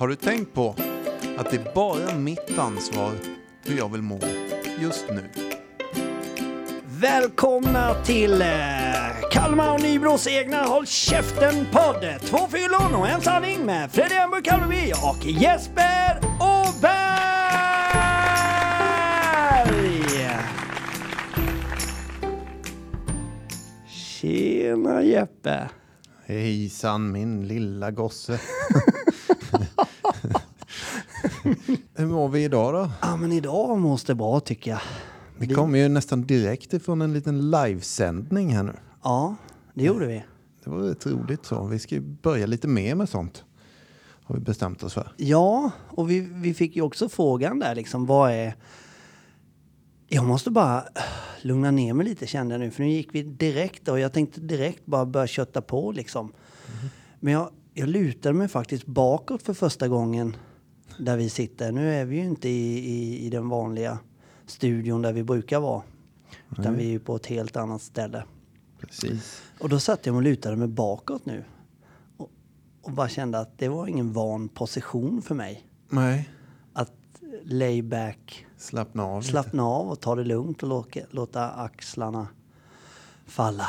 Har du tänkt på att det är bara mitt ansvar hur jag vill må just nu? Välkomna till eh, Kalmar och Nybros egna Håll Käften-podd. Två fyllon och en sanning med Fredrik Ember Kalmeby och Jesper Åberg. Tjena Jeppe. Hejsan min lilla gosse. Hur mår vi idag då? Ja men idag måste det bra tycker jag. Vi kom ju nästan direkt ifrån en liten livesändning här nu. Ja, det gjorde vi. Det var rätt roligt så. Vi ska ju börja lite mer med sånt. Har vi bestämt oss för. Ja, och vi, vi fick ju också frågan där liksom, vad är... Jag måste bara lugna ner mig lite kände jag nu, för nu gick vi direkt och jag tänkte direkt bara börja kötta på liksom. Men jag, jag lutade mig faktiskt bakåt för första gången där vi sitter. Nu är vi ju inte i, i, i den vanliga studion där vi brukar vara, utan vi är ju på ett helt annat ställe. Precis. Och då satt jag och lutade mig bakåt nu. Och, och bara kände att det var ingen van position för mig. Nej, Att lay back, slappna av slappna av och ta det lugnt och låta, låta axlarna falla.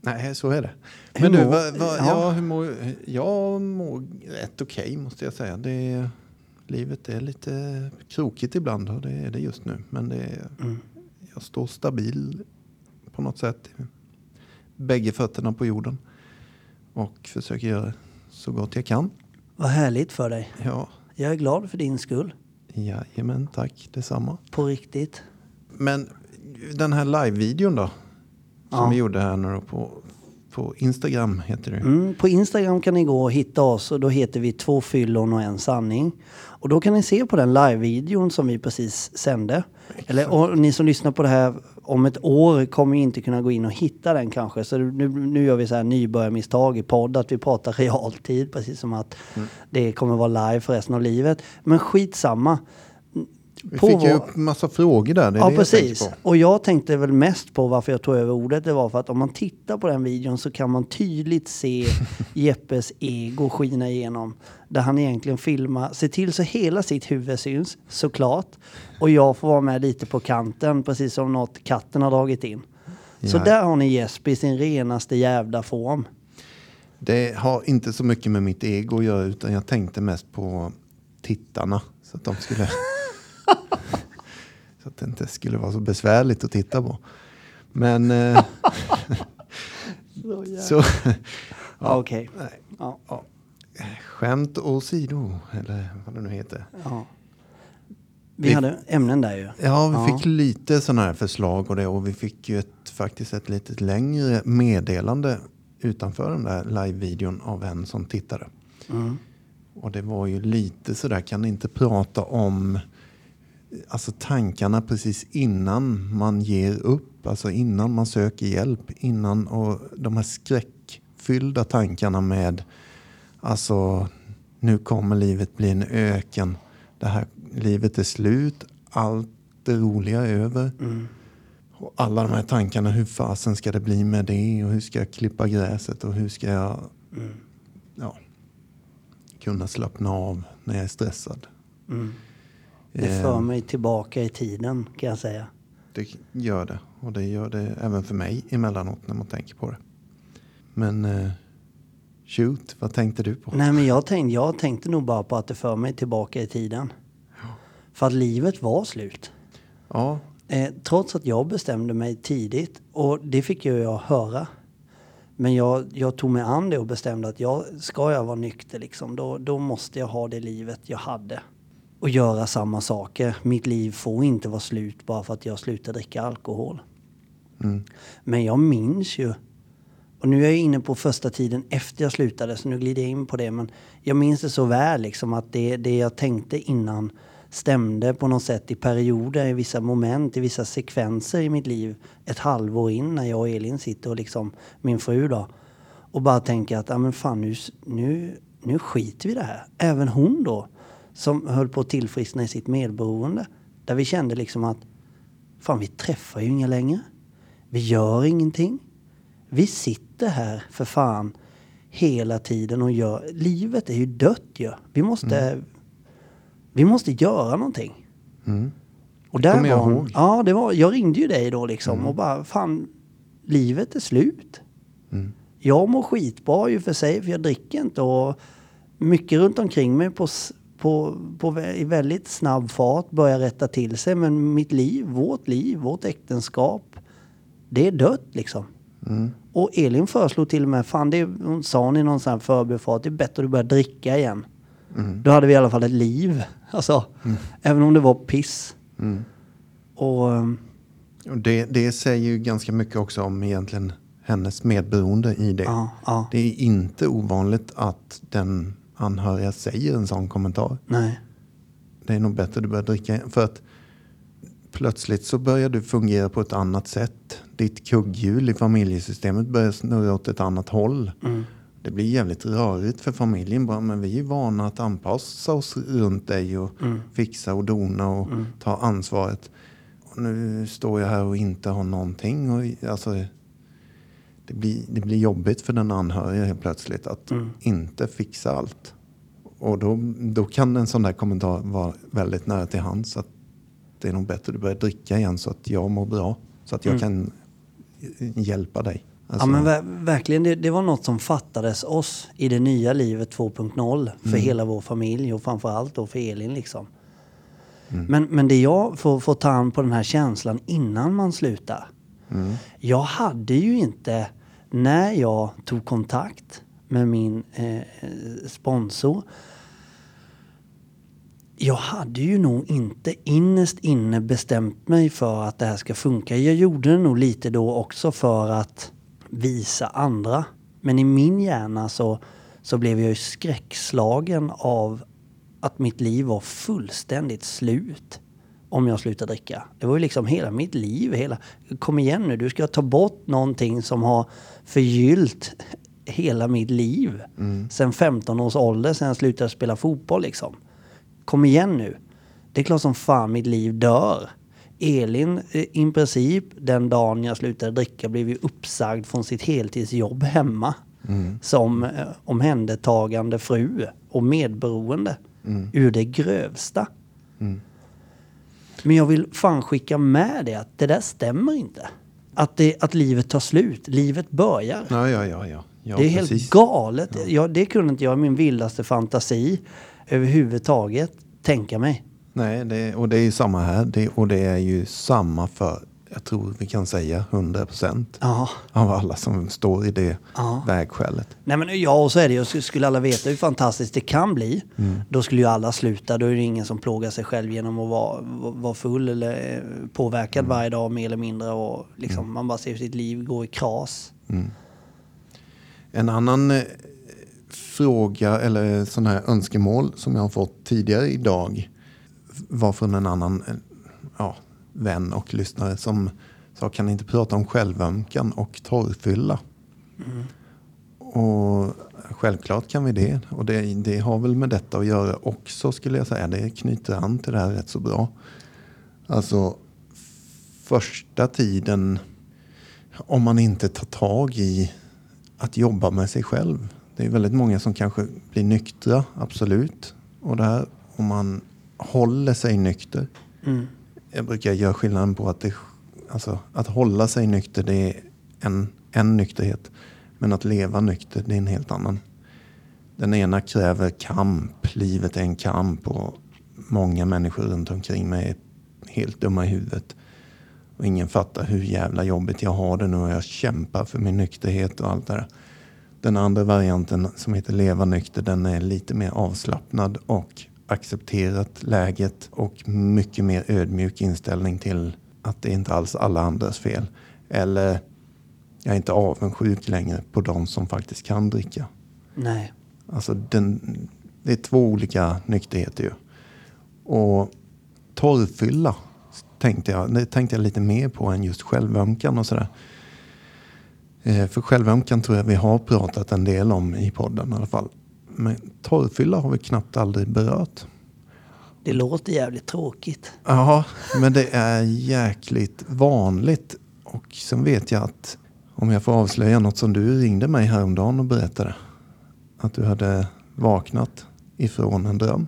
Nej, så är det. Hur Men du, mår- vad, vad, ja. ja. hur mår, jag mår rätt okej måste jag säga. Det livet är lite krokigt ibland och det är det just nu. Men det är, Mm. jag står stabil på något sätt. Bägge fötterna på jorden. Och försöker göra så gott jag kan. Vad härligt för dig. Ja, Jag är glad för din skull. jajamän, tack detsamma. På riktigt. Men den här live-videon då? Som Ja. vi gjorde här nu på, på Instagram heter det. Mm, på Instagram kan ni gå och hitta oss och då heter vi två fyllon och en sanning. Och då kan ni se på den live-videon som vi precis sände. Eller och ni som lyssnar på det här om ett år kommer inte kunna gå in och hitta den kanske. Så nu, nu gör vi så här nybörjarmisstag i podd att vi pratar realtid precis som att det kommer vara live för resten av livet. Men skitsamma. Vi På fick ju upp massa frågor där. Ja, jag precis. på. Och jag tänkte väl mest på varför jag tog över ordet. Det var för att om man tittar på den videon så kan man tydligt se Jeppes ego skina igenom. Där han egentligen filmar, ser till så hela sitt huvud syns, såklart. Och jag får vara med lite på kanten, precis som något katten har dragit in. Så Ja. där har ni Jesper i sin renaste jävla form. Det har inte så mycket med mitt ego att göra utan jag tänkte mest på tittarna. Så att de skulle... så att det inte skulle vara så besvärligt att titta på. Men... Eh, så... Ja, Okej. Nej, Ja, ja. Skämt åsido, eller vad det nu heter. ja. Vi, Vi- hade ämnen där ju. Ja, vi Ja. fick lite sådana här förslag och det och vi fick ju ett, faktiskt ett lite längre meddelande utanför den där live-videon av en som tittade. Mm. Och det var ju lite sådär, kan ni inte prata om alltså tankarna precis innan man ger upp, alltså innan man söker hjälp, innan och de här skräckfyllda tankarna med alltså nu kommer livet bli en öken, det här livet är slut, allt det roliga är över. Mm. Och alla de här tankarna, hur fasen ska det bli med det och hur ska jag klippa gräset och hur ska jag Mm. ja, kunna slappna av när jag är stressad. Mm. Det för mig tillbaka i tiden kan jag säga. Det gör det. Och det gör det även för mig emellanåt när man tänker på det. Men eh, shoot, vad tänkte du på? Nej men jag tänkte, jag tänkte nog bara på att det för mig tillbaka i tiden. För att livet var slut. Ja, Eh, trots att jag bestämde mig tidigt och det fick ju jag höra. Men jag, jag tog mig an det och bestämde att jag, ska jag vara nykter liksom, då, då måste jag ha det livet jag hade. Och göra samma saker. Mitt liv får inte vara slut bara för att jag slutar dricka alkohol. mm, Men jag minns ju, och nu är jag inne på första tiden efter jag slutade, så nu glider jag in på det, men jag minns det så väl liksom att det, det jag tänkte innan stämde på något sätt i perioder, i vissa moment, i vissa sekvenser i mitt liv. Ett halvår in när jag och Elin sitter och liksom, min fru då, och bara tänker att, ja men fan nu, nu, nu skiter vi i det här. Även hon då, som höll på att tillfriskna i sitt medberoende. Där vi kände liksom att, fan vi träffar ju inga längre. Vi gör ingenting. Vi sitter här för fan hela tiden och gör... Livet är ju dött ju. Vi måste... Vi måste göra någonting. Mm. Och där jag var. Ja, det var, jag ringde ju dig då liksom och bara fan, livet är slut. Mm. Jag mår skitbra ju för sig för jag dricker inte och mycket runt omkring mig på, på, på, i väldigt snabb fart börjar rätta till sig. Men mitt liv, vårt liv, vårt äktenskap, det är dött liksom. Mm. Och Elin föreslog till och med, fan det hon sa hon i någon sån förbifart, det är bättre att du börjar dricka igen. Mm. Då hade vi i alla fall ett liv. Alltså, även om det var piss. Mm. Och ehm, Och det, det säger ju ganska mycket också om egentligen hennes medberoende i det. ja, ja, Det är inte ovanligt att den anhöriga säger en sån kommentar. nej. Det är nog bättre du börjar dricka. För att plötsligt så börjar du fungera på ett annat sätt. Ditt kugghjul i familjesystemet börjar snurra åt ett annat håll. Mm. Det blir jävligt rörigt för familjen. Bara, men vi är vana att anpassa oss runt dig och Mm. fixa och dona och ta ansvaret. Och nu står jag här och inte har någonting. Och, alltså, det, blir, det blir jobbigt för den anhöriga helt plötsligt att Mm. inte fixa allt. Och då, då kan en sån där kommentar vara väldigt nära till hands. Att det är nog bättre att du börjar dricka igen så att jag mår bra. Så att jag Mm. kan hjälpa dig. Alltså, ja men ver- verkligen, det, det var något som fattades oss i det nya livet 2.0 för hela vår familj och framförallt då för Elin liksom. Men, men det jag får, får ta an på den här känslan innan man slutar. mm, Jag hade ju inte, när jag tog kontakt med min eh, sponsor, jag hade ju nog inte innerst inne bestämt mig för att det här ska funka. Jag gjorde det nog lite då också för att visa andra. Men i min hjärna så, så blev jag ju skräckslagen av att mitt liv var fullständigt slut om jag slutar dricka. Det var ju liksom hela mitt liv. Hela, kom igen nu, du ska ta bort någonting som har förgyllt hela mitt liv. Sen 15 års ålder, sen jag slutade spela fotboll liksom. Kom igen nu. Det är klart som fan mitt liv dör. Elin, eh, i princip den dagen jag slutade dricka blev ju uppsagd från sitt heltidsjobb hemma. Som eh, omhändertagande fru och medberoende. Ur det grövsta. Men jag vill fan skicka med det att det där stämmer inte. Att, det, att livet tar slut. Livet börjar. Ja, ja, ja. ja. ja det är helt precis. galet. Ja, det kunde inte jag i min vildaste fantasi överhuvudtaget tänka mig. Nej, det, och det är ju samma här. Det, och det är ju samma för, jag tror vi kan säga 100 procent Ja. av alla som står i det Ja. vägskälet. Nej men ja, och så är det ju. Skulle alla veta hur fantastiskt det kan bli, då skulle ju alla sluta. Då är det ingen som plågar sig själv genom att vara, vara full eller eh, påverkad varje dag mer eller mindre. Och liksom, Man bara ser sitt liv gå i kras. En annan eh, fråga eller sån här önskemål som jag har fått tidigare idag var från en annan eh, ja, vän och lyssnare som sa kan ni inte prata om självömkan och torrfylla? Och självklart kan vi det. Och det, det har väl med detta att göra också skulle jag säga. Det knyter an till det här rätt så bra. Alltså första tiden om man inte tar tag i att jobba med sig själv. Det är väldigt många som kanske blir nyktra, absolut. Och det här, om man håller sig nykter. Mm. Jag brukar göra skillnaden på att det, alltså, att hålla sig nykter det är en, en nykterhet. Men att leva nykter det är en helt annan. Den ena kräver kamp, livet är en kamp och många människor runt omkring mig är helt dumma i huvudet. Och ingen fattar hur jävla jobbigt jag har det nu och jag kämpar för min nykterhet och allt det där. Den andra varianten som heter leva nykter den är lite mer avslappnad och accepterat läget och mycket mer ödmjuk inställning till att det inte alls är alla andras fel. Eller jag är inte avundsjuk längre på de som faktiskt kan dricka. Nej. Alltså den, det är två olika nykterheter ju. Och torrfylla tänkte jag, det tänkte jag lite mer på än just självömkan och sådär. Eh, för självömkan tror jag vi har pratat en del om i podden i alla fall. Men torrfylla har vi knappt aldrig berört. Det låter jävligt tråkigt. Ja, men det är jäkligt vanligt. Och sen vet jag att om jag får avslöja något som du ringde mig häromdagen och berättade. att du hade vaknat ifrån en dröm.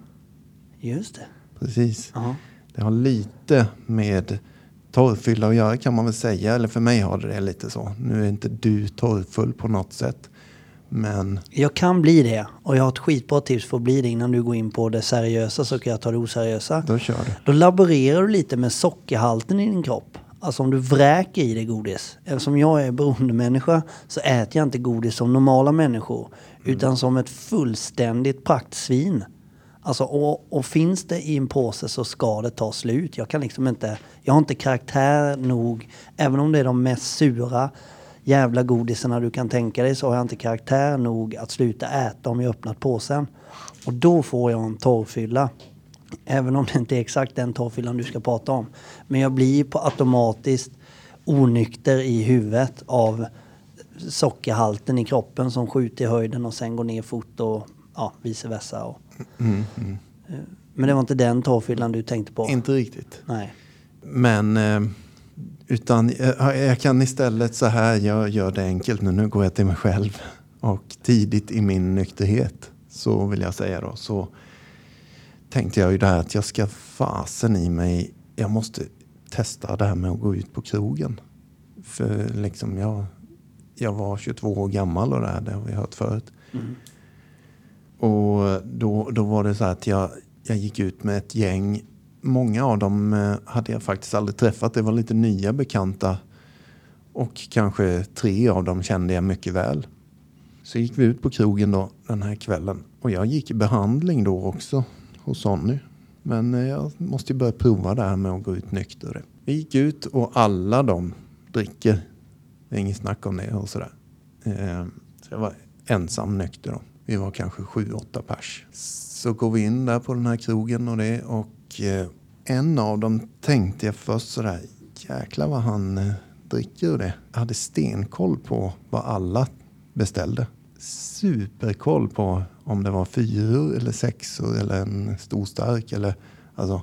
Just det. Precis. Ja. Det har lite med torrfylla att göra kan man väl säga. Eller för mig har det lite så. Nu är inte du torrfull på något sätt. Men Jag kan bli det och jag har ett skitbra tips för att bli det innan du går in på det seriösa så kan jag ta det oseriösa. då kör du. Då laborerar du lite med sockerhalten i din kropp. Alltså om du vräker i dig godis. Eftersom jag är beroendemänniska så äter jag inte godis som normala människor. Utan som ett fullständigt praktsvin. Alltså och, och finns det i en påse så ska det ta slut. Jag kan liksom inte, jag har inte karaktär nog. Även om det är de mest sura jävla godisarna du kan tänka dig så har jag inte karaktär nog att sluta äta om jag öppnat påsen. Och då får jag en torrfylla. Även om det inte är exakt den torrfyllan du ska prata om. Men jag blir på automatiskt onykter i huvudet av sockerhalten i kroppen som skjuter i höjden och sen går ner fort och ja, vice versa. Och, Mm, mm. men det var inte den torrfyllan du tänkte på? Inte riktigt. Nej. Men eh, utan jag, jag kan istället så här, jag gör det enkelt nu. Nu går jag till mig själv. Och tidigt i min nykterhet så vill jag säga då så tänkte jag ju det här att jag ska fasen i mig. Jag måste testa det här med att gå ut på krogen. För liksom jag, jag var 22 år gammal och det här, det har vi hört förut. Mm. Och då, då var det så att jag, jag gick ut med ett gäng. Många av dem eh, hade jag faktiskt aldrig träffat. Det var lite nya bekanta. Och kanske tre av dem kände jag mycket väl. Så gick vi ut på krogen då den här kvällen. Och jag gick i behandling då också hos Sonny. Men eh, jag måste ju börja prova det här med att gå ut nykter. Vi gick ut och alla de dricker. Det är inget snack om det och sådär. Ehm, så jag var ensam nykter då. Vi var kanske sju, åtta pers. Så går vi in där på den här krogen och det och eh, en av dem tänkte jag först sådär, jäklar vad han eh, dricker och det. Jag hade stenkoll på vad alla beställde. Superkoll på om det var fyror eller sexor eller en stor stark eller alltså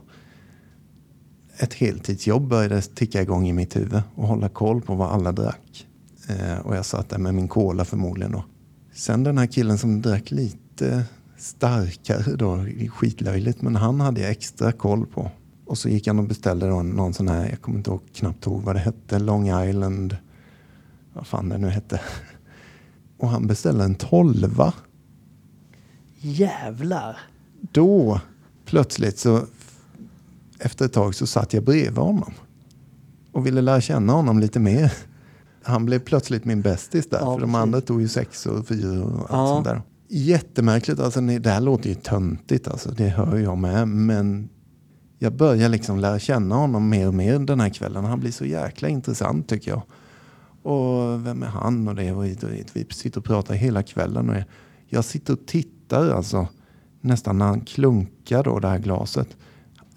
ett heltidsjobb började ticka igång i mitt huvud och hålla koll på vad alla drack. Eh, och jag satt där med min cola förmodligen då. Sen den här killen som drack lite starkare då, skitlöjligt, men han hade jag extra koll på. Och så gick han och beställde då någon sån här, jag kommer inte ihåg, knappt ihåg vad det hette, Long Island, vad fan det nu hette. Och han beställde en tolva. Jävlar! Då plötsligt så efter ett tag så satt jag bredvid honom och ville lära känna honom lite mer. Han blev plötsligt min bästis där, Ja, för de precis. andra tog ju sex och fyra och allt Ja. sånt där. Jättemärkligt, alltså det här låter ju töntigt, alltså, det hör jag med, men jag börjar liksom lära känna honom mer och mer den här kvällen. Han blir så jäkla intressant tycker jag. Och vem är han och det? Och vi sitter och pratar hela kvällen. Och jag- sitter och tittar alltså nästan när han klunkar då det här glaset.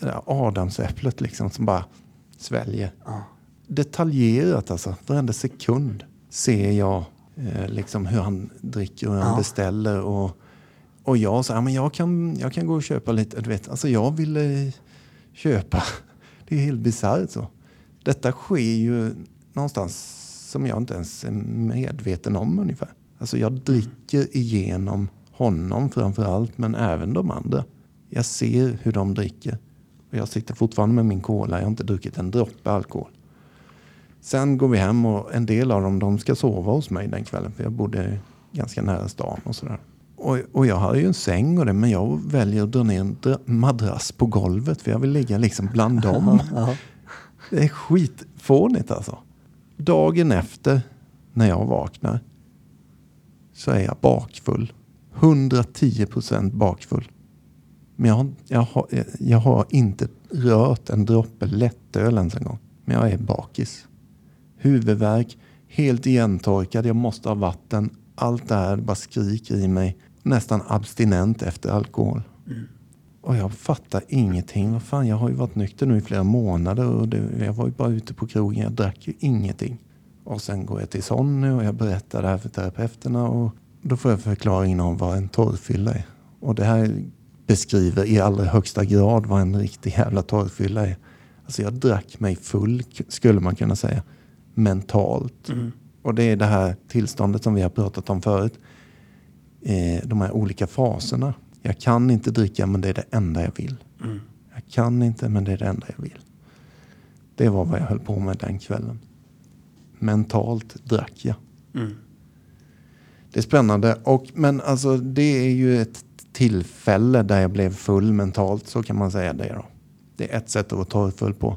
Det där Adamsäpplet liksom som bara sväljer. Detaljerat alltså. Varenda sekund ser jag eh, liksom hur han dricker och hur han Ja. beställer. Och, och jag sa, ja, men jag kan, jag kan gå och köpa lite. Du vet, alltså jag ville köpa. Det är helt bisarrt så. Detta sker ju någonstans som jag inte ens är medveten om ungefär. Alltså jag dricker igenom honom framför allt, men även de andra. Jag ser hur de dricker. Och jag sitter fortfarande med min cola. Jag har inte druckit en droppe alkohol. Sen går vi hem och en del av dem de ska sova hos mig den kvällen. För jag bodde ganska nära stan och sådär. Och, och jag har ju en säng och det, men jag väljer att dra ner en dra- madrass på golvet. För jag vill ligga liksom bland dem. Det är skitfånigt alltså. Dagen efter när jag vaknar så är jag bakfull. 110 procent bakfull. Men jag har, jag, har, jag har inte rört en droppe lättöl ens en gång. Men jag är bakis. Huvudvärk, helt igentorkad, jag måste ha vatten. Allt det här bara skriker i mig. Nästan abstinent efter alkohol. Och jag fattar ingenting. Vad fan, jag har ju varit nykter nu i flera månader och det, jag var ju bara ute på krogen. Jag drack ju ingenting. Och sen går jag till Sonny och jag berättar det här för terapeuterna och då får jag förklaringen om vad en torrfylla är. Och det här beskriver i allra högsta grad vad en riktig jävla torrfylla är. Alltså jag drack mig full, skulle man kunna säga, mentalt. Mm. Och det är det här tillståndet som vi har pratat om förut. eh, de här olika faserna. Jag kan inte dricka men det är det enda jag vill. Jag kan inte men det är det enda jag vill. Det var vad jag höll på med den kvällen. Mentalt drack jag. Mm. Det är spännande. Och, men alltså, det är ju ett tillfälle där jag blev full mentalt, så kan man säga det då. Det är ett sätt att vara torrfull på.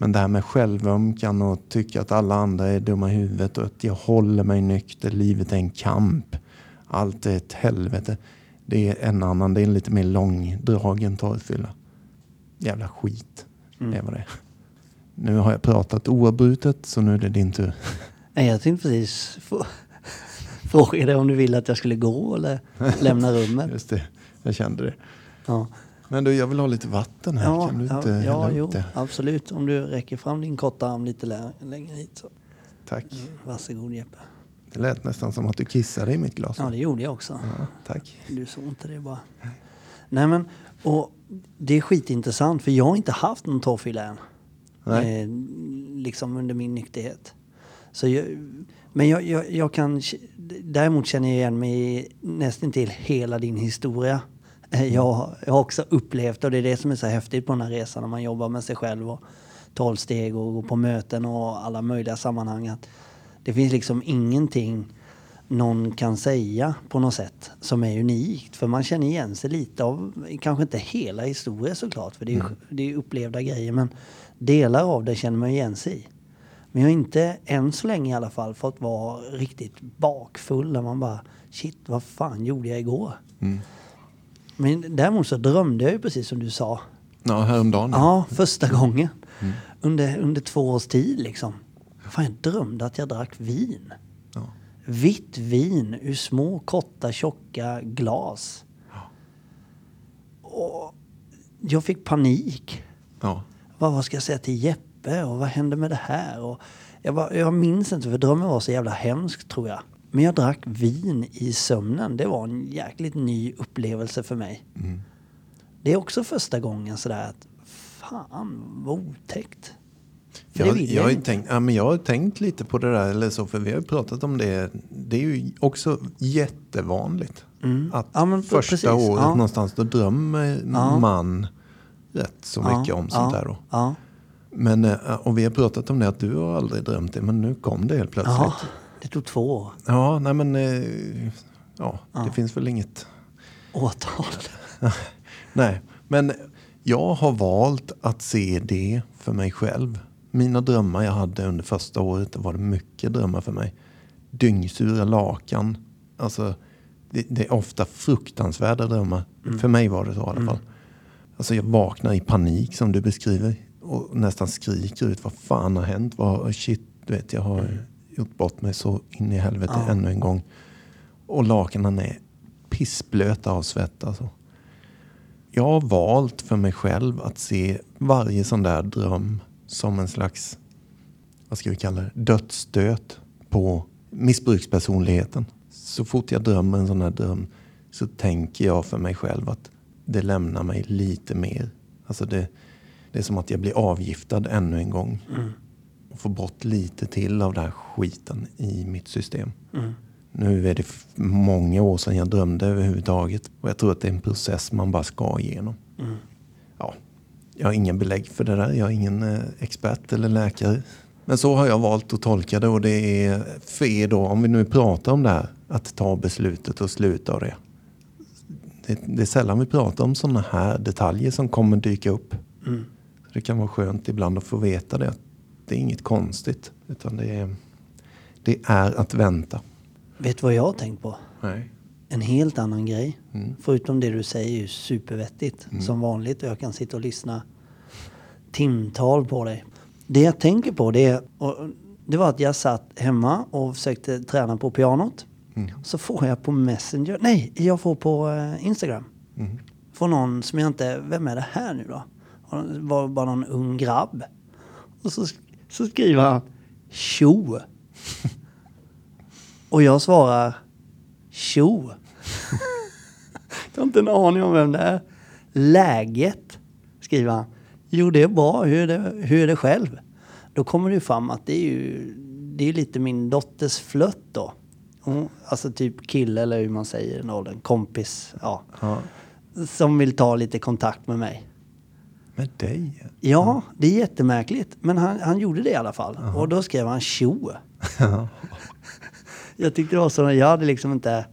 Men det här med självömkan och tycka att alla andra är dumma i huvudet och att jag håller mig nykter, livet är en kamp. Allt är ett helvete. Det är en annan, det är en lite mer långdragen torrfylla. Jävla skit. Det är vad det. Nu har jag pratat oavbrutet så nu är det din tur. Nej, Jag tänkte precis fråga dig om du ville att jag skulle gå eller lämna rummet. Just det, jag kände det. Ja, Men du, jag vill ha lite vatten här. ja, kan du inte ja hälla jo, upp det? absolut. Om du räcker fram din korta arm lite lä- längre hit så. Tack. Varsågod Jeppe. Det lät nästan som att du kissade i mitt glas. Ja, det gjorde jag också. Ja, tack. Du såg inte det bara. Nej men, och det är skitintressant för jag har inte haft någon torrfylla än. Eh, liksom under min nykterhet. Så jag, men jag, jag, jag kan, däremot känner jag igen mig i nästan till hela din historia. Eh, Jag, jag har också upplevt, och det är det som är så häftigt på den här resan när man jobbar med sig själv och tolv steg och går på möten och alla möjliga sammanhang. Att det finns liksom ingenting någon kan säga på något sätt som är unikt. För man känner igen sig lite av, kanske inte hela historien såklart, för det är, ju det är upplevda grejer, men delar av det känner man igen sig i. Men jag har inte, än så länge i alla fall, fått vara riktigt bakfull där man bara shit, vad fan gjorde jag igår? Men däremot så drömde jag ju precis som du sa. Ja, häromdagen. Ja, första gången. Under, under två års tid liksom. Fan, jag drömde att jag drack vin. Ja. Vitt vin ur små, korta, tjocka glas. Och jag fick panik. Ja. Vad, vad ska jag säga till Jeppe och vad hände med det här? Och jag, bara, jag minns inte för drömmen var så jävla hemsk tror jag. Men jag drack vin i sömnen. Det var en jäkligt ny upplevelse för mig. Mm. Det är också första gången sådär att fan vad otäckt. För Jag, jag, har tänkt, ja, men jag har tänkt lite på det där, eller så, för vi har pratat om det. Det är ju också jättevanligt. Att Mm. Ja, men första precis, året ja. någonstans, då drömmer Ja. man rätt så mycket Ja, om sånt ja, där då. Ja. Men, eh, och vi har pratat om det att du har aldrig drömt det, men nu kom det helt plötsligt. Ja, det tog två år. Ja, nej men, eh, ja, det finns väl inget Åtal. Nej, men jag har valt att se det för mig själv. Mina drömmar jag hade under första året, var det mycket drömmar för mig. Dyngsura lakan. Alltså, det, det är ofta fruktansvärda drömmar. För mig var det så i alla fall. Alltså jag vaknar i panik som du beskriver. Och nästan skriker ut vad fan har hänt? Vad, shit, du vet jag har gjort bort mig så in i helvete Ja. ännu en gång. Och lakanen är pissblöta av svett alltså. Jag har valt för mig själv att se varje sån där dröm som en slags, vad ska vi kalla det, dödsstöt på missbrukspersonligheten. Så fort jag drömmer en sån här dröm så tänker jag för mig själv att det lämnar mig lite mer. Alltså det, det är som att jag blir avgiftad ännu en gång. Och får bort lite till av den här skiten i mitt system. Nu är det många år sedan jag drömde överhuvudtaget. Och jag tror att det är en process man bara ska igenom. Ja, jag har ingen belägg för det där. Jag är ingen eh, expert eller läkare. Men så har jag valt att tolka det och det är för er då, om vi nu pratar om det här, att ta beslutet och sluta av det. Det, det är sällan vi pratar om sådana här detaljer som kommer dyka upp. Mm. Det kan vara skönt ibland att få veta det. Att det är inget konstigt, utan det är, det är att vänta. Vet du vad jag har tänkt på? Nej. En helt annan grej. Mm. Förutom det du säger är ju supervettigt. Som vanligt. Och jag kan sitta och lyssna timtal på dig. Det jag tänker på det, är, det var att jag satt hemma och försökte träna på pianot. Så får jag på Messenger, nej, jag får på eh, Instagram. Får någon som jag inte, vem är det här nu då? Det var bara någon ung grabb. Och så, så skriver han tjo. och jag svarar tjo. Jag har inte en aning om vem det är. Läget, skriver han. Jo, det är bra. Hur är det, hur är det själv? Då kommer det ju fram att det är ju det är lite min dotters flött då. Hon, alltså typ kille eller hur man säger i den åldern. Kompis. Ja. Ja. Som vill ta lite kontakt med mig. Med dig? Ja, det är jättemärkligt. Men han, han gjorde det i alla fall. Och då skrev han tjo. jag tyckte det var så, jag hade liksom inte,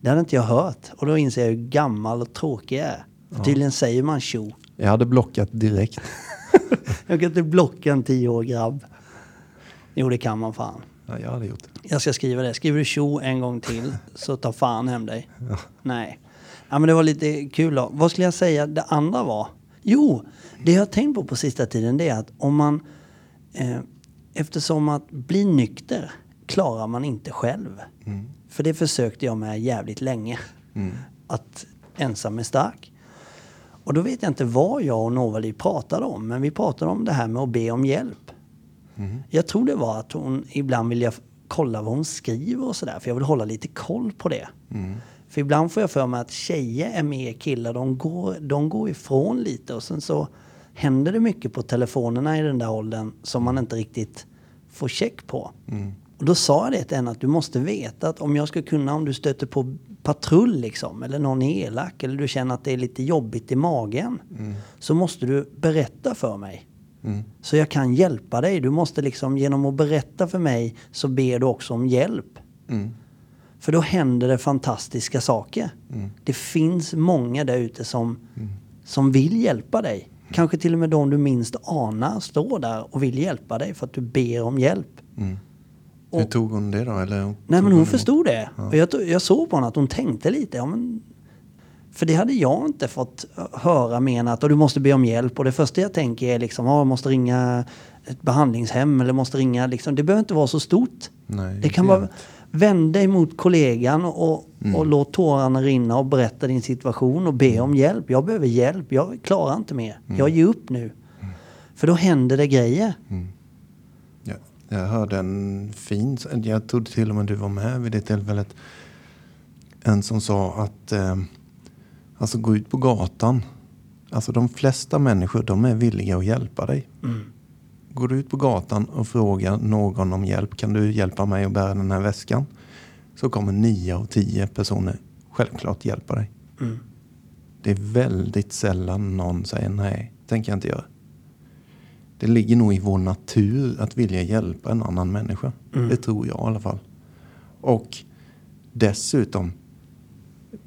det hade inte jag hört. Och då inser jag hur gammal och tråkig jag är. För tydligen säger man tjo. Jag hade blockat direkt. Jag kan inte blocka en tio år grabb. Jo, det kan man fan. Ja, jag hade gjort det. Jag ska skriva det. Skriver du tjo en gång till så ta fan hem dig. Nej. Ja, men det var lite kul då. Vad skulle jag säga det andra var? Jo, det jag har tänkt på på sista tiden det är att om man... Eh, eftersom att bli nykter klarar man inte själv. För det försökte jag med jävligt länge. Att ensam är stark. Och då vet jag inte vad jag och Novali pratade om. Men vi pratade om det här med att be om hjälp. Jag tror det var att hon ibland vill jag kolla vad hon skriver och sådär. För jag vill hålla lite koll på det. För ibland får jag för mig att tjejer är mer killar. De går, de går ifrån lite och sen så händer det mycket på telefonerna i den där åldern som man inte riktigt får check på. Och då sa jag det till henne att du måste veta att om jag ska kunna, om du stöter på patrull liksom, eller någon är elak, eller du känner att det är lite jobbigt i magen, så måste du berätta för mig. Så jag kan hjälpa dig. Du måste liksom, genom att berätta för mig, så ber du också om hjälp. För då händer det fantastiska saker. Det finns många där ute som, som vill hjälpa dig. Kanske till och med de du minst anar står där och vill hjälpa dig för att du ber om hjälp. Hur tog hon det då? Eller Nej men hon förstod det. Och jag, jag såg på henne att hon tänkte lite. Ja, men, för det hade jag inte fått höra mer än att "Och du måste be om hjälp. Och det första jag tänker är liksom, ja, jag måste ringa ett behandlingshem eller måste ringa liksom. Det behöver inte vara så stort. Nej, det kan vara. Vänd dig mot kollegan och, och låt tårarna rinna och berätta din situation och be om hjälp. Jag behöver hjälp, jag klarar inte mer. Jag ger upp nu. För då händer det grejer. Ja, jag hörde en fin, jag trodde till och med du var med vid det tillfället. En som sa att eh, alltså gå ut på gatan. Alltså de flesta människor de är villiga att hjälpa dig. Går du ut på gatan och frågar någon om hjälp. Kan du hjälpa mig att bära den här väskan? Så kommer nio av tio personer självklart hjälpa dig. Det är väldigt sällan någon säger nej, tänker jag inte göra. Det ligger nog i vår natur att vilja hjälpa en annan människa. Det tror jag i alla fall. Och dessutom,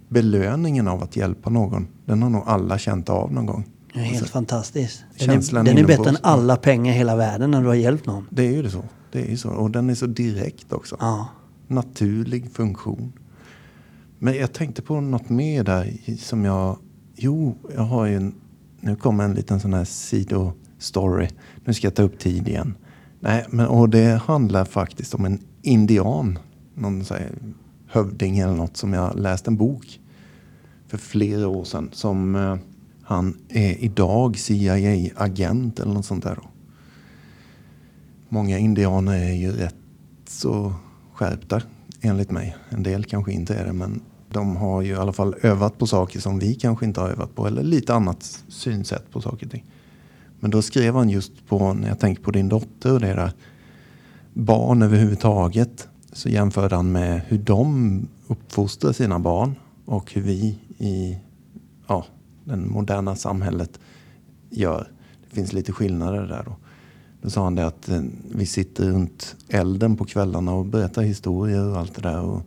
belöningen av att hjälpa någon, den har nog alla känt av någon gång. Det är helt fantastiskt. Den är, den är bättre än alla pengar i hela världen när du har hjälpt någon. Det är ju det så. Det är ju så. Och den är så direkt också. Ja. Naturlig funktion. Men jag tänkte på något mer där som jag... Jo, jag har ju en... Nu kommer en liten sån här sidostory. Nu ska jag ta upp tid igen. Nej, men och det handlar faktiskt om en indian. Någon så här hövding eller något som jag läste en bok för flera år sedan. Som eh, han är idag CIA-agent eller något sånt där. Då. Många indianer är ju rätt så skärpta enligt mig. En del kanske inte är det men de har ju i alla fall övat på saker som vi kanske inte har övat på. Eller lite annat synsätt på saker och ting. Men då skrev han just på, när jag tänkte på din dotter och deras. Barn överhuvudtaget. Så jämförde han med hur de uppfostrar sina barn. Och hur vi i ja, det moderna samhället gör. Det finns lite skillnader där då. Då sa han det att eh, vi sitter runt elden på kvällarna och berättar historier och allt det där. Och,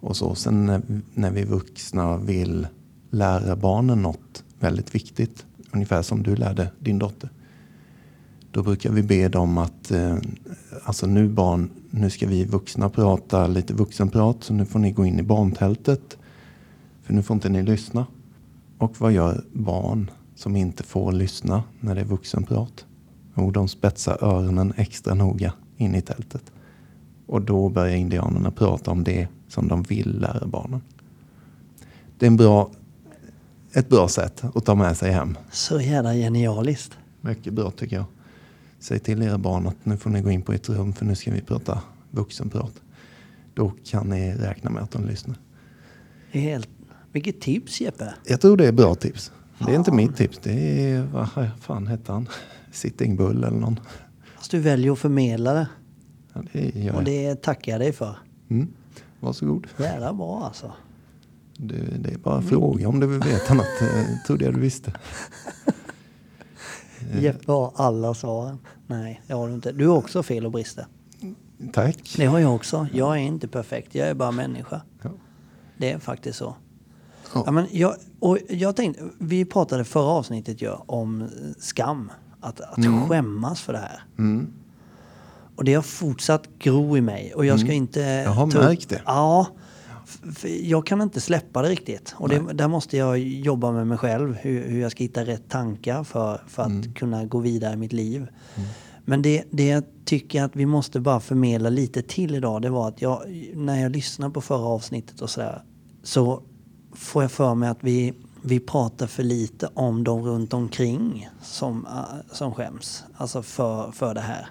och så. Sen när, när vi vuxna vill lära barnen något väldigt viktigt, ungefär som du lärde din dotter. Då brukar vi be dem att, eh, alltså nu barn, nu ska vi vuxna prata lite vuxenprat så nu får ni gå in i barntältet. För nu får inte ni lyssna. Och vad gör barn som inte får lyssna när det är vuxenprat? Jo, de spetsar öronen extra noga in i tältet. Och då börjar indianerna prata om det som de vill lära barnen. Det är en bra, ett bra sätt att ta med sig hem. Så jävla genialiskt. Mycket bra tycker jag. Säg till era barn att nu får ni gå in på ett rum för nu ska vi prata vuxenprat. Då kan ni räkna med att de lyssnar. Helt... Vilket tips Jeppe. Jag tror det är bra tips. Det är inte mitt tips. Det är, vad fan hette han? Sitting Bull eller någon. Fast du väljer att förmedla det. Ja, det Och det tackar jag dig för. Mm. Varsågod. Jävla bra alltså. Det, det är bara fråga om du vill veta något. Jag trodde jag du visste. Jeppe har alla svaren. Nej, det har du inte. Du har också fel och brister. Tack. Det har jag också. Jag är inte perfekt. Jag är bara människa. Ja. Det är faktiskt så. Ja. Ja, men jag, och jag tänkte, vi pratade förra avsnittet ju om skam. Att, att skämmas för det här. Mm. Och det har fortsatt gro i mig. Och jag ska inte... Jag har märkt det. Ja. Jag kan inte släppa det riktigt. Och det, där måste jag jobba med mig själv. Hur, hur jag ska hitta rätt tankar för, för att Mm. kunna gå vidare i mitt liv. Men det, det jag tycker att vi måste bara förmedla lite till idag. Det var att jag, när jag lyssnar på förra avsnittet och sådär. Så får jag för mig att vi, vi pratar för lite om de runt omkring som, äh, som skäms. Alltså för, för det här.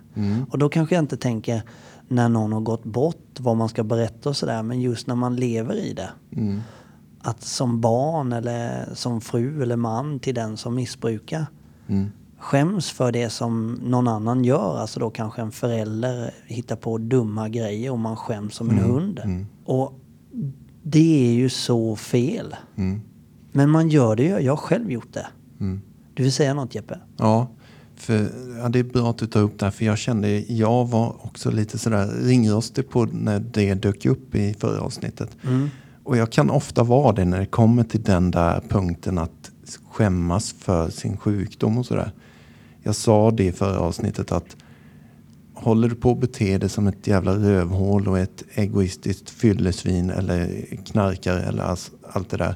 Och då kanske jag inte tänker när någon har gått bort, vad man ska berätta och sådär. Men just när man lever i det. Mm. Att som barn eller som fru eller man till den som missbrukar Mm. skäms för det som någon annan gör. Alltså då kanske en förälder hittar på dumma grejer och man skäms som en hund. Och det är ju så fel. Mm. Men man gör det ju. Jag har själv gjort det. Mm. Du vill säga något Jeppe? Ja, för, ja, det är bra att du tar upp det här. För jag kände, jag var också lite sådär ringrostig på när det dök upp i förra avsnittet. Och jag kan ofta vara det när det kommer till den där punkten att skämmas för sin sjukdom och sådär. Jag sa det i förra avsnittet att håller du på att bete dig som ett jävla rövhål och ett egoistiskt fyllesvin eller knarkare eller allt det där.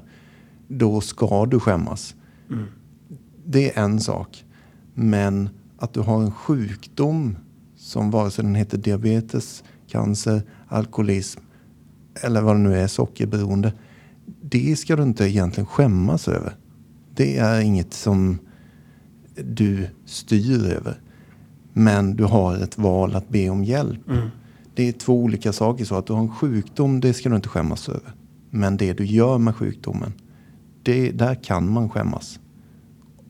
Då ska du skämmas. Det är en sak. Men att du har en sjukdom som vare sig den heter diabetes, cancer, alkoholism eller vad det nu är, sockerberoende. Det ska du inte egentligen skämmas över. Det är inget som du styr över. Men du har ett val att be om hjälp. Det är två olika saker. Så att du har en sjukdom, det ska du inte skämmas över. Men det du gör med sjukdomen, det, där kan man skämmas.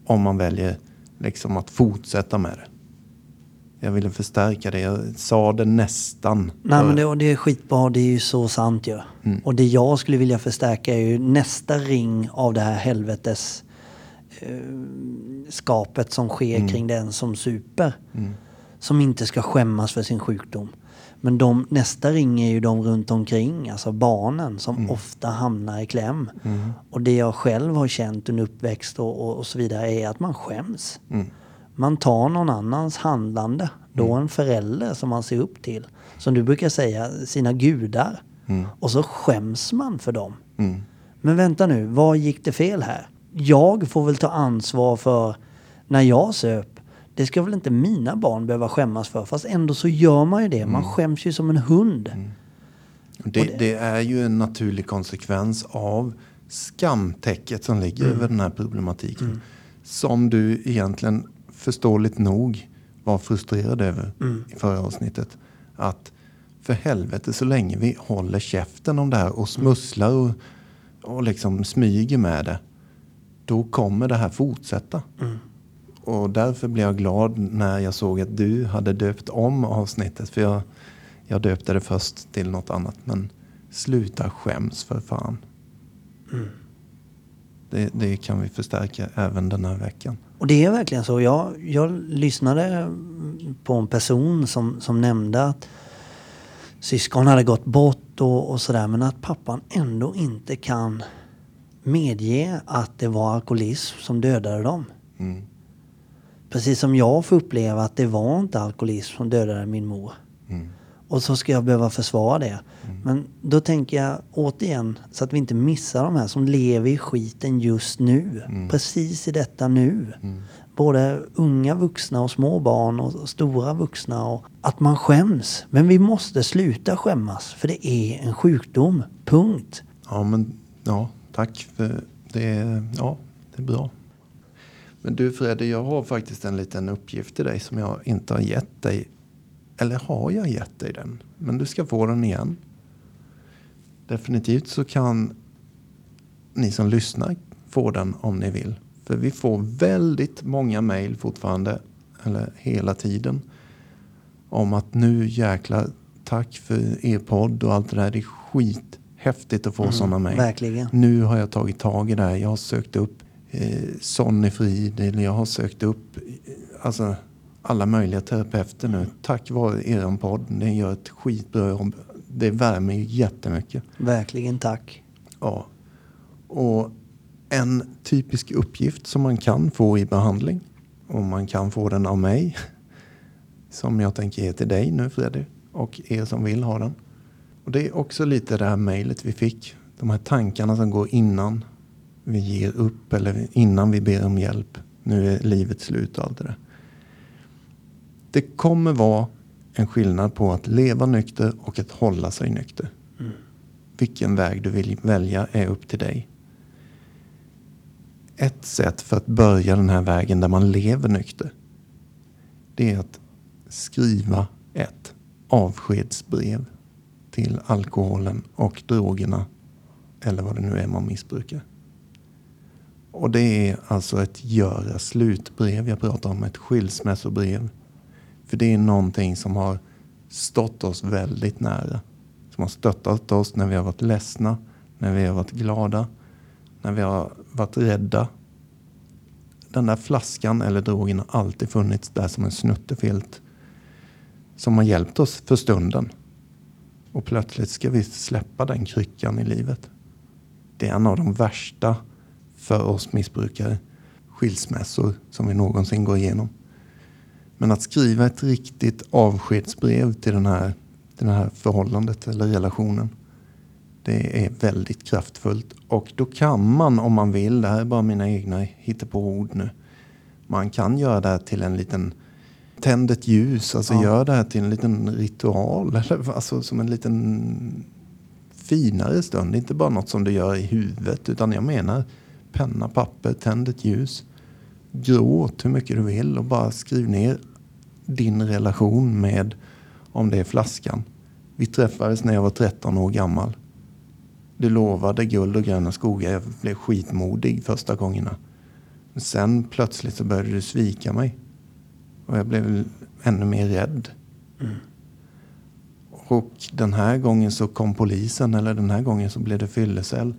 Om man väljer liksom att fortsätta med det. Jag ville förstärka det. Jag sa det nästan. Nej men det, det är skitbra, det är ju så sant ju. Och det jag skulle vilja förstärka är ju nästa ring av det här helvetes skapet som sker kring den som super. Som inte ska skämmas för sin sjukdom. Men de, nästa ring är ju de runt omkring, alltså barnen som ofta hamnar i kläm. Och det jag själv har känt under uppväxt och, och, och så vidare är att man skäms. Man tar någon annans handlande, då en förälder som man ser upp till. Som du brukar säga, sina gudar. Och så skäms man för dem. Mm. Men vänta nu, vad gick det fel här? Jag får väl ta ansvar för när jag söp. Det ska väl inte mina barn behöva skämmas för. Fast ändå så gör man ju det. Man skäms ju som en hund. Det, det är ju en naturlig konsekvens av skamtäcket som ligger över den här problematiken. Som du egentligen förståeligt nog var frustrerad över i förra avsnittet. Att för helvete så länge vi håller käften om det här och smusslar och, och liksom smyger med det. Då kommer det här fortsätta. Och därför blev jag glad när jag såg att du hade döpt om avsnittet. För jag, jag döpte det först till något annat. Men sluta skäms för fan. Det, det kan vi förstärka även den här veckan. Och det är verkligen så. Jag, jag lyssnade på en person som, som nämnde att syskon hade gått bort och, och sådär. Men att pappan ändå inte kan medge att det var alkoholism som dödade dem. Mm. Precis som jag får uppleva att det var inte alkoholism som dödade min mor. Mm. Och så ska jag behöva försvara det. Men då tänker jag återigen, så att vi inte missar de här som lever i skiten just nu. Precis i detta nu. Både unga vuxna och små barn och stora vuxna. Och att man skäms. Men vi måste sluta skämmas. För det är en sjukdom. Punkt. Ja, men ja, tack för det. Ja, det är bra. Men du Fredde, jag har faktiskt en liten uppgift till dig som jag inte har gett dig. Eller har jag gett dig den? Men du ska få den igen. Definitivt så kan ni som lyssnar få den om ni vill. För vi får väldigt många mejl fortfarande, eller hela tiden, om att nu jäklar tack för er podd och allt det där. Det är skit skithäftigt att få sådana mejl. Verkligen. Nu har jag tagit tag i det här. Jag har sökt upp eh, Sonny Frid eller jag har sökt upp eh, alltså, alla möjliga terapeuter nu. Tack vare er podd. Ni gör ett skitbra jobb. Det värmer ju jättemycket. Verkligen tack. Ja. Och en typisk uppgift som man kan få i behandling och man kan få den av mig som jag tänker ge till dig nu Fredrik och er som vill ha den. Och det är också lite det här mejlet vi fick. De här tankarna som går innan vi ger upp eller innan vi ber om hjälp. Nu är livet slut och allt det där. Det kommer vara en skillnad på att leva nykter och att hålla sig nykter. Vilken väg du vill välja är upp till dig. Ett sätt för att börja den här vägen där man lever nykter. Det är att skriva ett avskedsbrev till alkoholen och drogerna eller vad det nu är man missbrukar. Och det är alltså ett göra slutbrev jag pratar om, ett skilsmässobrev. För det är någonting som har stått oss väldigt nära. Som har stöttat oss när vi har varit ledsna, när vi har varit glada, när vi har varit rädda. Den där flaskan eller drogen har alltid funnits där som en snuttefilt som har hjälpt oss för stunden. Och plötsligt ska vi släppa den kryckan i livet. Det är en av de värsta för oss missbrukare skilsmässor som vi någonsin går igenom. Men att skriva ett riktigt avskedsbrev till den här, den det här förhållandet eller relationen. Det är väldigt kraftfullt. Och då kan man om man vill, det här är bara mina egna hittepåord ord nu. Man kan göra det här till en liten Tänd ett ljus, alltså Ja. gör det här till en liten ritual. Eller, alltså som en liten finare stund. Inte bara något som du gör i huvudet. Utan jag menar penna, papper, tänd ett ljus. Gråt hur mycket du vill och bara skriv ner din relation med, om det är flaskan. Vi träffades när jag var 13 år gammal. Du lovade guld och gröna skogar. Jag blev skitmodig första gångerna. Men sen plötsligt så började du svika mig. Och jag blev ännu mer rädd. Och den här gången så kom polisen, eller den här gången så blev det fyllecell.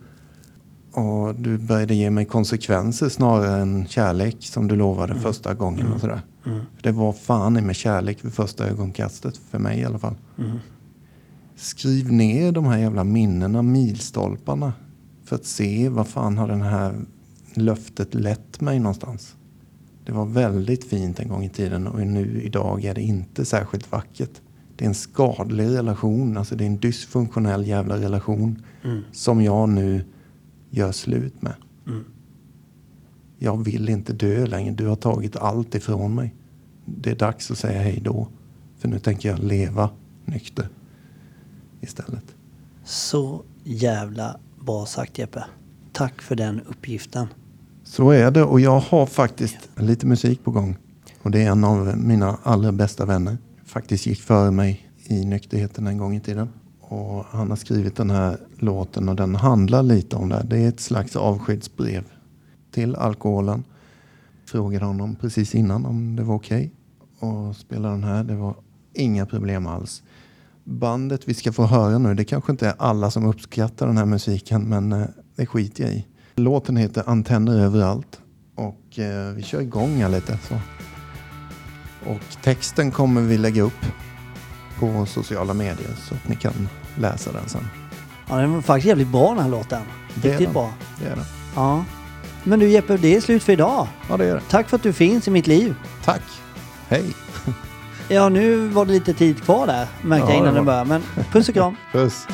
Och du började ge mig konsekvenser snarare än kärlek som du lovade första gången. och sådär. För Det var fan i med kärlek vid första ögonkastet, för mig i alla fall. Skriv ner de här jävla minnena, milstolparna. För att se vad fan har den här löftet lett mig någonstans. Det var väldigt fint en gång i tiden och nu idag är det inte särskilt vackert. Det är en skadlig relation, alltså det är en dysfunktionell jävla relation som jag nu gör slut med. Jag vill inte dö längre, du har tagit allt ifrån mig. Det är dags att säga hej då. För nu tänker jag leva nykter istället. Så jävla bra sagt Jeppe. Tack för den uppgiften. Så är det och jag har faktiskt lite musik på gång. Och det är en av mina allra bästa vänner. Faktiskt gick före mig i nykterheten en gång i tiden. Och han har skrivit den här låten och den handlar lite om det. Det är ett slags avskedsbrev till alkoholen. Frågade honom precis innan om det var okej och spela den här. Det var inga problem alls. Bandet vi ska få höra nu, det kanske inte är alla som uppskattar den här musiken men eh, det skiter jag i. Låten heter Antenner överallt och eh, vi kör igång här lite. Så. Och texten kommer vi lägga upp på sociala medier så att ni kan läsa den sen. Ja, den var faktiskt jävligt bra den här låten. Riktigt den. bra. Det är det. Ja. Men du Jeppe, det är slut för idag. Ja, det är det. Tack för att du finns i mitt liv. Tack. Hej. Ja, nu var det lite tid kvar där, märkte Ja, jag innan den började. Men puss och kram. Puss.